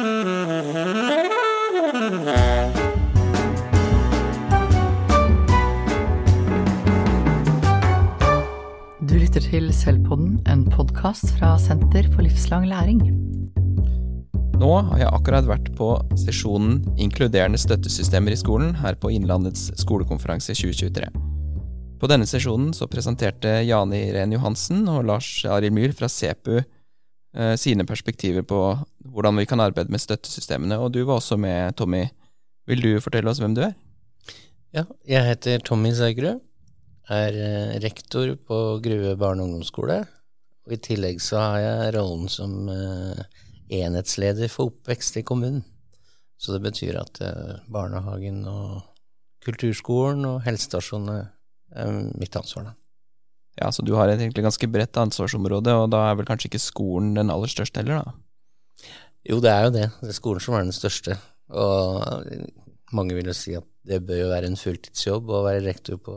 Du lytter til Selvpodden, en podkast fra Senter for livslang læring. Nå har jeg akkurat vært på sesjonen Inkluderende støttesystemer i skolen her på Innlandets skolekonferanse 2023. På denne sesjonen så presenterte Jane Irén Johansen og Lars Arild Myhr fra SEPU sine perspektiver på hvordan vi kan arbeide med støttesystemene, og du var også med, Tommy. Vil du fortelle oss hvem du er? Ja, jeg heter Tommy Saugerud, er eh, rektor på Grue barne- og ungdomsskole. Og I tillegg så har jeg rollen som eh, enhetsleder for oppvekst i kommunen. Så det betyr at eh, barnehagen og kulturskolen og helsestasjonene er mitt ansvar, da. Ja, så du har et egentlig ganske bredt ansvarsområde, og da er vel kanskje ikke skolen den aller største heller, da? Jo, det er jo det. Det er skolen som er den største. Og mange vil jo si at det bør jo være en fulltidsjobb å være rektor på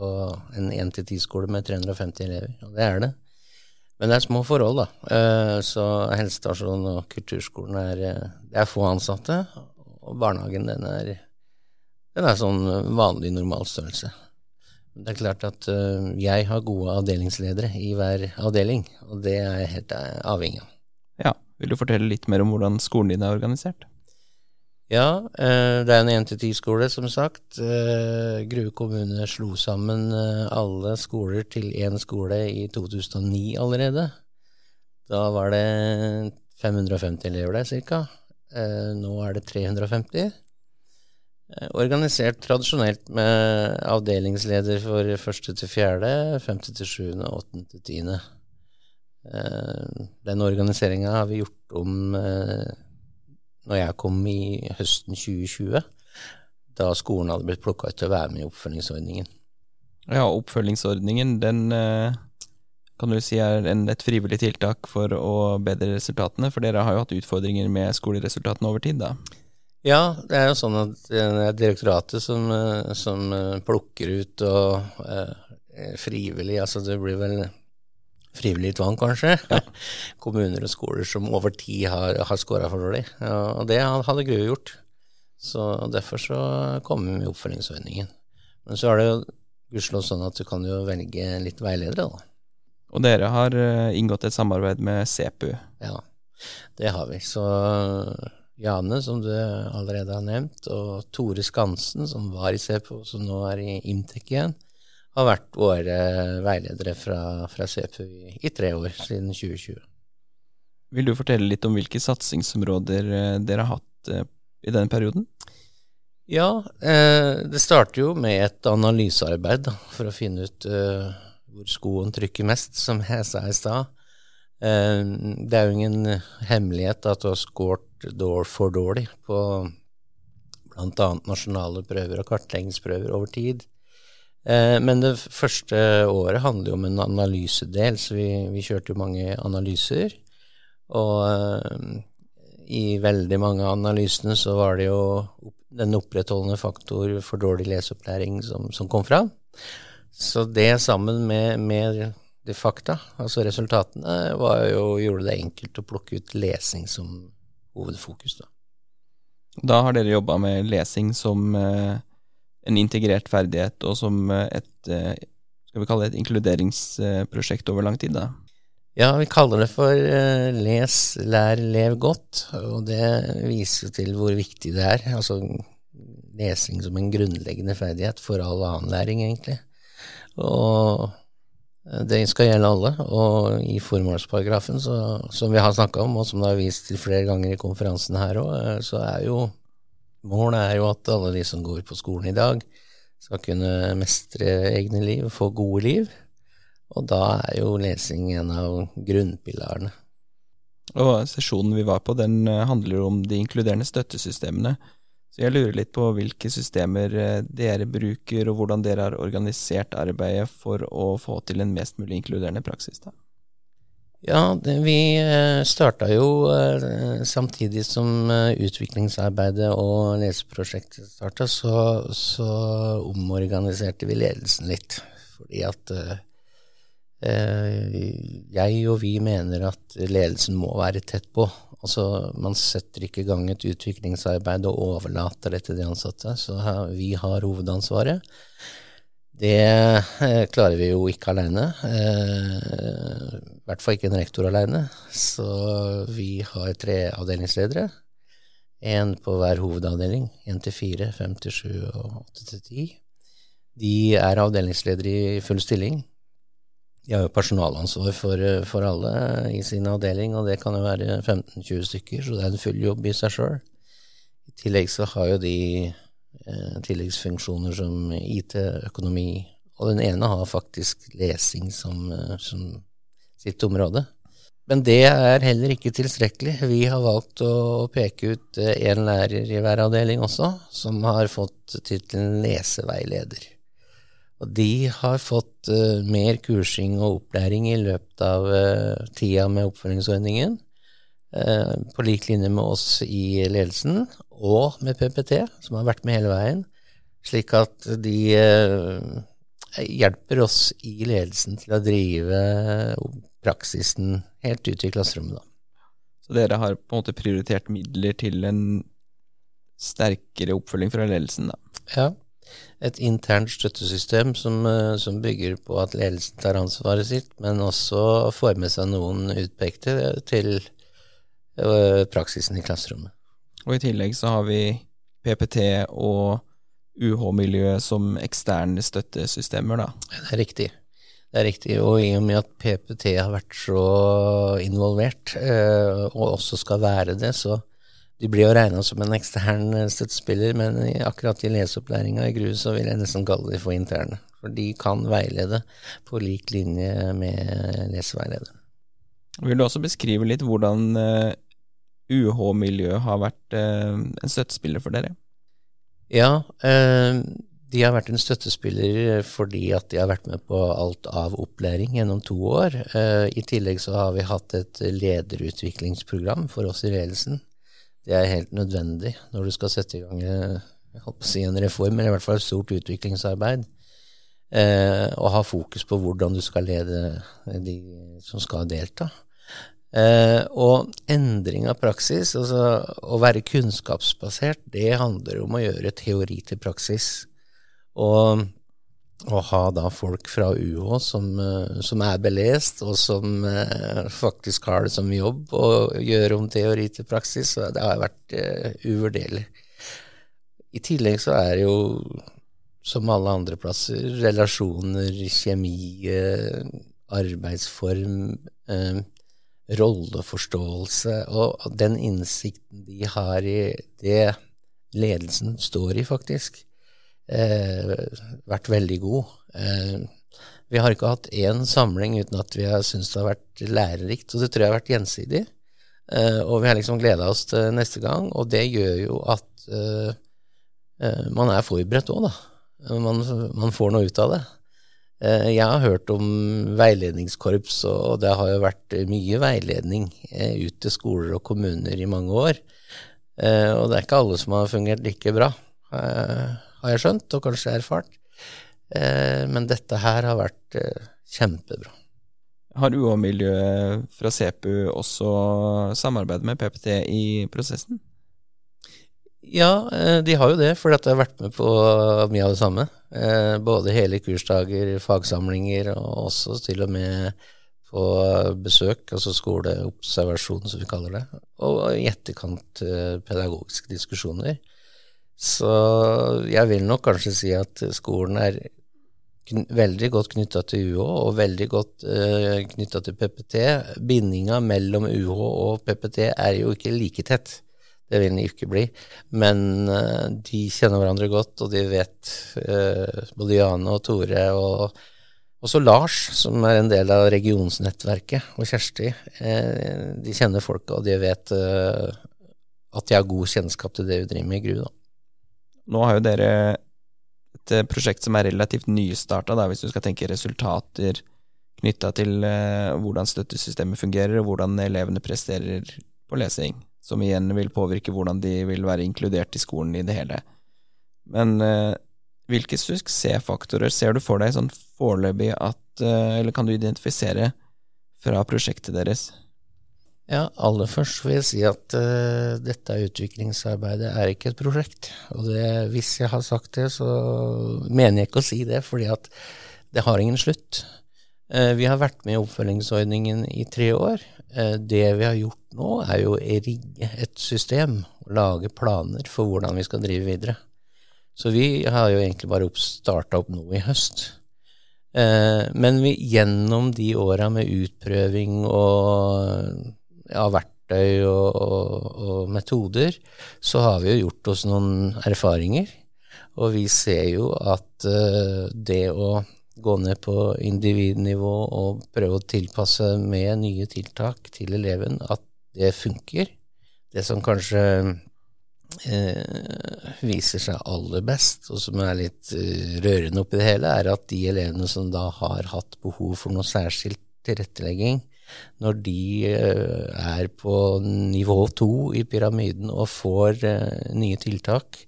en 1-10-skole med 350 elever, og det er det. Men det er små forhold, da. Eh, Så helsestasjonen og kulturskolen er eh, Det er få ansatte, og barnehagen den er, den er sånn vanlig normalstørrelse. Det er klart at eh, jeg har gode avdelingsledere i hver avdeling, og det er jeg helt eh, avhengig av. Ja, vil du fortelle litt mer om hvordan skolen din er organisert? Ja, eh, det er en 1-10-skole, som sagt. Grue kommune slo sammen alle skoler til én skole i 2009 allerede. Da var det 550 elever der, ca. Nå er det 350. Organisert tradisjonelt med avdelingsleder for første til fjerde, femte til sjuende, åttende til tiende. Den organiseringa har vi gjort om når jeg kom i høsten 2020, da skolen hadde blitt plukka ut til å være med i oppfølgingsordningen. Ja, oppfølgingsordningen, den eh, kan du si er et frivillig tiltak for å bedre resultatene, for dere har jo hatt utfordringer med skoleresultatene over tid, da? Ja, det er jo sånn at det er direktoratet som, eh, som eh, plukker ut og eh, frivillig, altså det blir vel frivillig tvang, kanskje. Ja. Kommuner og skoler som over tid har, har scora for dårlig. Og det hadde Grue gjort. Så Derfor så kom vi med oppfølgingsordningen. Men så er det jo gudskjelov sånn at du kan jo velge litt veiledere, da. Og dere har inngått et samarbeid med SEPU? Ja, det har vi. Så Jane, som du allerede har nevnt, og Tore Skansen, som var i CEPO, som nå er i Imtec igjen, har vært våre veiledere fra, fra CEPU i, i, tre år, siden 2020. Vil du fortelle litt om hvilke satsingsområder dere har hatt i denne perioden? Ja, eh, det starter jo med et analysearbeid da, for å finne ut eh, hvor skoen trykker mest, som jeg sa i stad. Eh, det er jo ingen hemmelighet at du har scoret for dårlig på bl.a. nasjonale prøver og kartleggingsprøver over tid. Eh, men det første året handler jo om en analysedel, så vi, vi kjørte jo mange analyser. Og eh, i veldig mange av analysene så var det jo den opprettholdende faktor for dårlig leseopplæring som, som kom fram. Så det sammen med, med de fakta, altså resultatene, var jo, gjorde det enkelt å plukke ut lesing som hovedfokus. Da, da har dere jobba med lesing som eh, en integrert ferdighet, og som eh, et eh, skal vi kalle det et inkluderingsprosjekt over lang tid? da? Ja, vi kaller det for eh, Les, lær, lev godt, og det viser til hvor viktig det er. Altså lesing som en grunnleggende ferdighet for all annen læring, egentlig. Og det skal gjelde alle, og i formålsparagrafen, så, som vi har snakka om, og som det har vist til flere ganger i konferansen her òg, så er jo målet er jo at alle de som går på skolen i dag, skal kunne mestre egne liv, få gode liv. Og da er jo lesing en av grunnpilarene. Og sesjonen vi var på, den handler om de inkluderende støttesystemene. Så jeg lurer litt på hvilke systemer dere bruker, og hvordan dere har organisert arbeidet for å få til en mest mulig inkluderende praksis. da. Ja, det, vi starta jo samtidig som utviklingsarbeidet og leseprosjektet starta, så, så, omorganiserte vi ledelsen litt. Fordi at eh, jeg og vi mener at ledelsen må være tett på Altså, man setter ikke i gang et utviklingsarbeid og overlater det til de ansatte. Så vi har hovedansvaret. Det eh, klarer vi jo ikke aleine. Eh, I hvert fall ikke en rektor aleine. Så vi har tre avdelingsledere. Én på hver hovedavdeling. Én til fire, fem til sju og åtte til ti. De er avdelingsledere i full stilling. De har jo personalansvar for, for, alle i sin avdeling, og det kan jo være 15-20 stykker, så det er en full jobb i seg sjøl. I tillegg så har jo de eh, tilleggsfunksjoner som IT, økonomi, og den ene har faktisk lesing som, eh, som sitt område. Men det er heller ikke tilstrekkelig. Vi har valgt å peke ut én eh, lærer i hver avdeling også, som har fått tittelen leseveileder. Og de har fått uh, mer kursing og opplæring i løpet av uh, tida med oppfølgingsordningen, uh, på lik linje med oss i ledelsen og med PPT, som har vært med hele veien, slik at de hjelper oss i ledelsen til å drive praksisen helt ut i klasserommet. Da. Så dere har på en måte prioritert midler til en sterkere oppfølging fra ledelsen, da? Ja et internt støttesystem som, eh, som, bygger på at ledelsen tar ansvaret sitt, men også får med seg noen utpekte til uh, praksisen i klasserommet. Og i tillegg så har vi PPT og UH-miljøet som eksterne støttesystemer, da. Det er riktig. Det er riktig, og i og med at PPT har vært så involvert, uh, og også skal være det, så de blir jo regna som en ekstern eh, støttespiller, men akkurat i leseopplæringa i GRU så vil jeg nesten kalle de for interne. For de kan veilede på lik linje med leseveileder. Vil du også beskrive litt hvordan UH-miljøet eh, har vært eh, en støttespiller for dere? Ja, de har vært en støttespiller fordi at de har vært med på alt av opplæring gjennom to år. I tillegg så har vi hatt et lederutviklingsprogram for oss i ledelsen det er helt nødvendig når du skal sette i gang eh, si en reform, eller i hvert fall et stort utviklingsarbeid. Eh, og ha fokus på hvordan du skal lede de som skal delta. Eh, og endring av praksis, altså å være kunnskapsbasert, det handler om å gjøre teori til praksis. Og å ha da folk fra UH som, eh, som, er belest, og som eh, faktisk har det som jobb å gjøre om teori til praksis, det har vært uh, uvurderlig. I tillegg så er det jo, som alle andre plasser, relasjoner, kjemi, arbeidsform, rolleforståelse, og den innsikten de har i det ledelsen står i, faktisk eh, vært veldig god. Eh, vi har ikke hatt én samling uten at vi har syntes det har vært lærerikt, og det tror jeg har vært gjensidig. Eh, og vi har liksom gleda oss til neste gang, og det gjør jo at eh, eh, man er forberedt òg, da. Man, man, får noe ut av det. Eh, jeg har hørt om veiledningskorps, og det har jo vært mye veiledning ut til skoler og kommuner i mange år. Og det er ikke alle som har fungert like bra har jeg skjønt, og kanskje erfart. Eh, men dette her har vært eh, kjempebra. Har UH-miljøet fra CPU også samarbeidet med PPT i prosessen? Ja, eh, de har jo det, for de har vært med på mye av det samme. Både hele kursdager, fagsamlinger, og også til og med på besøk, altså skoleobservasjon, som vi kaller det. Og i etterkant pedagogiske diskusjoner. Så jeg vil nok kanskje si at skolen er veldig godt knytta til UH, og veldig godt uh, eh, knytta til PPT. Bindinga mellom UH og PPT er jo ikke like tett. Det vil den ikke bli. Men uh, de kjenner hverandre godt, og de vet uh, Både Jane og Tore og også Lars, som er en del av regionsnettverket, og Kjersti. Uh, de kjenner folka, og de vet at de har god kjennskap til det vi driver med i GRU. da. Nå har jo dere et eh, prosjekt som er relativt nystarta, hvis du skal tenke resultater knytta til uh, hvordan støttesystemet fungerer, og hvordan elevene presterer på lesing, som igjen vil påvirke hvordan de vil være inkludert i skolen i det hele. Men uh, hvilke suksessfaktorer ser du for deg sånn foreløpig at Eller kan du identifisere fra prosjektet deres? Ja, aller først vil jeg si at uh, dette utviklingsarbeidet er ikke et prosjekt. Og det, hvis jeg har sagt det, så mener jeg ikke å si det, fordi at det har ingen slutt. Uh, vi har vært med i oppfølgingsordningen i tre år. Uh, det vi har gjort nå, er jo å rigge et system og lage planer for hvordan vi skal drive videre. Så vi har jo egentlig bare starta opp nå i høst. men vi, gjennom de åra med utprøving og av verktøy og, og, og, metoder, så har vi jo gjort oss noen erfaringer. Og vi ser jo at uh, det å gå ned på individnivå og prøve å tilpasse med nye tiltak til eleven, at det funker. Det som kanskje uh, viser seg aller best, og som er litt uh, rørende oppi det hele, er at de elevene som da har hatt behov for noe særskilt tilrettelegging, når de eh, er på nivå to i pyramiden og får eh, nye tiltak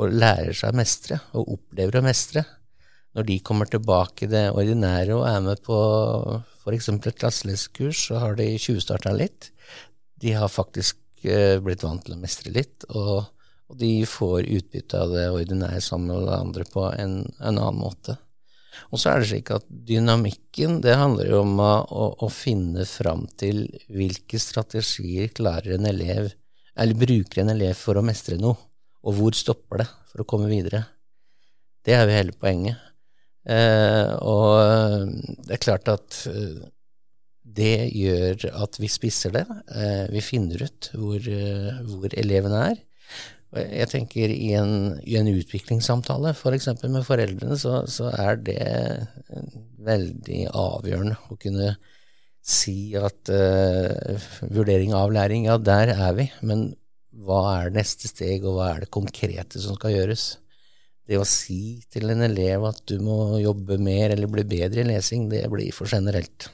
og lærer seg å mestre og opplever å mestre, når de kommer tilbake i det ordinære og er med på f.eks. et klasseleskurs, så har de tjuvstarta litt. De har faktisk eh, blitt vant til å mestre litt, og, og de får utbytte av det ordinære sammen med andre på en, en annen måte. Og så er det slik at dynamikken, det handler jo om å, å, å finne fram til hvilke strategier klarer en elev, eller bruker en elev for å mestre noe, og hvor stopper det for å komme videre. Det er jo hele poenget. Eh, og det er klart at eh, det gjør at vi spisser det. Eh, vi finner ut hvor, eh, hvor elevene er. Jeg tenker i en, i en utviklingssamtale, f.eks. For med foreldrene, så, så, er det veldig avgjørende å kunne si at uh, vurdering av læring, ja, der er vi, men hva er neste steg, og hva er det konkrete som skal gjøres? Det å si til en elev at du må jobbe mer eller bli bedre i lesing, det blir for generelt.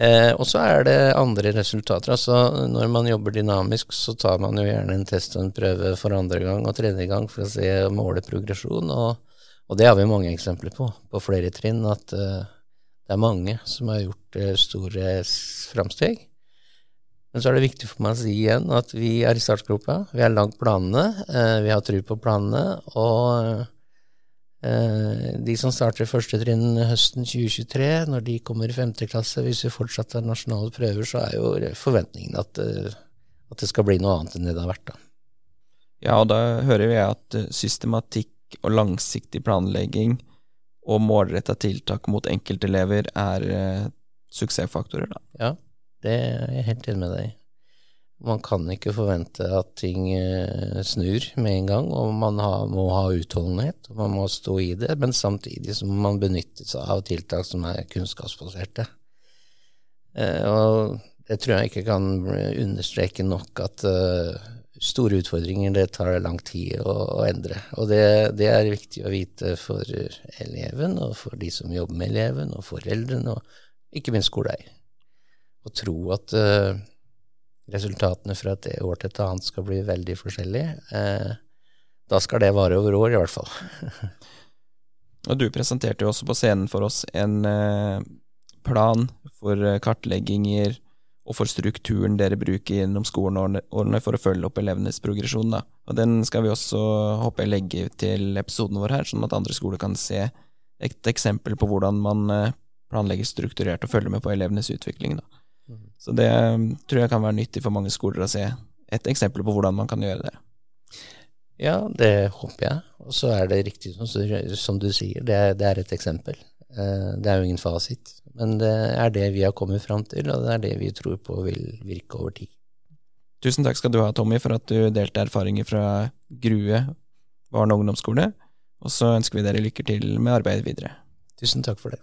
Eh, og så er det andre resultater. altså Når man jobber dynamisk, så tar man jo gjerne en test og en prøve for andre gang og tredje gang for å se og måle progresjon, og, og, det har vi mange eksempler på, på flere trinn, at eh, det er mange som har gjort eh, store framsteg. Men så er det viktig for meg å si igjen at vi er i startgropa, vi har lagd planene, eh, vi har tru på planene, og de som starter første trinn høsten 2023, når de kommer i femte klasse, hvis vi fortsatt har nasjonale prøver, så er jo forventningen at, eh, at, det skal bli noe annet enn det det har vært. da. Ja, og da hører vi at eh, systematikk og langsiktig planlegging og målretta tiltak mot enkeltelever er eh, suksessfaktorer, da. Ja, det er jeg helt enig med deg i. Man kan ikke forvente at ting eh, snur med en gang, og man må ha utholdenhet, og man må stå i det, men samtidig så må man benytte seg av tiltak som er kunnskapsbaserte. Eh, og det tror jeg ikke kan understreke nok at eh, store utfordringer, det tar lang tid å, endre. Og det, det, er viktig å vite for eleven, og for de som jobber med eleven, og foreldrene, og ikke minst skoleeier. Å tro at resultatene fra et år til et annet skal bli veldig forskjellige. Eh, da skal det vare over år, i hvert fall. og du presenterte jo også på scenen for oss en eh, plan for eh, kartlegginger og for strukturen dere bruker gjennom skoleårene for å følge opp elevenes progresjon. Da. Og Den skal vi også håper jeg legge til episoden vår her, sånn at andre skoler kan se et eksempel på hvordan man planlegger strukturert og følger med på elevenes utvikling. Da. Så det um, tror jeg kan være nyttig for mange skoler å se et eksempel på hvordan man kan gjøre det. Ja, det håper jeg. Og så er det riktig som, som du sier, det er, det er, et eksempel. Eh, det er jo ingen fasit. Men det er det vi har kommet fram til, og det er det vi tror på vil virke over tid. Tusen takk skal du ha, Tommy, for at du delte erfaringer fra Grue barne- og ungdomsskole. Og så ønsker vi dere lykke til med arbeidet videre. Tusen takk for det.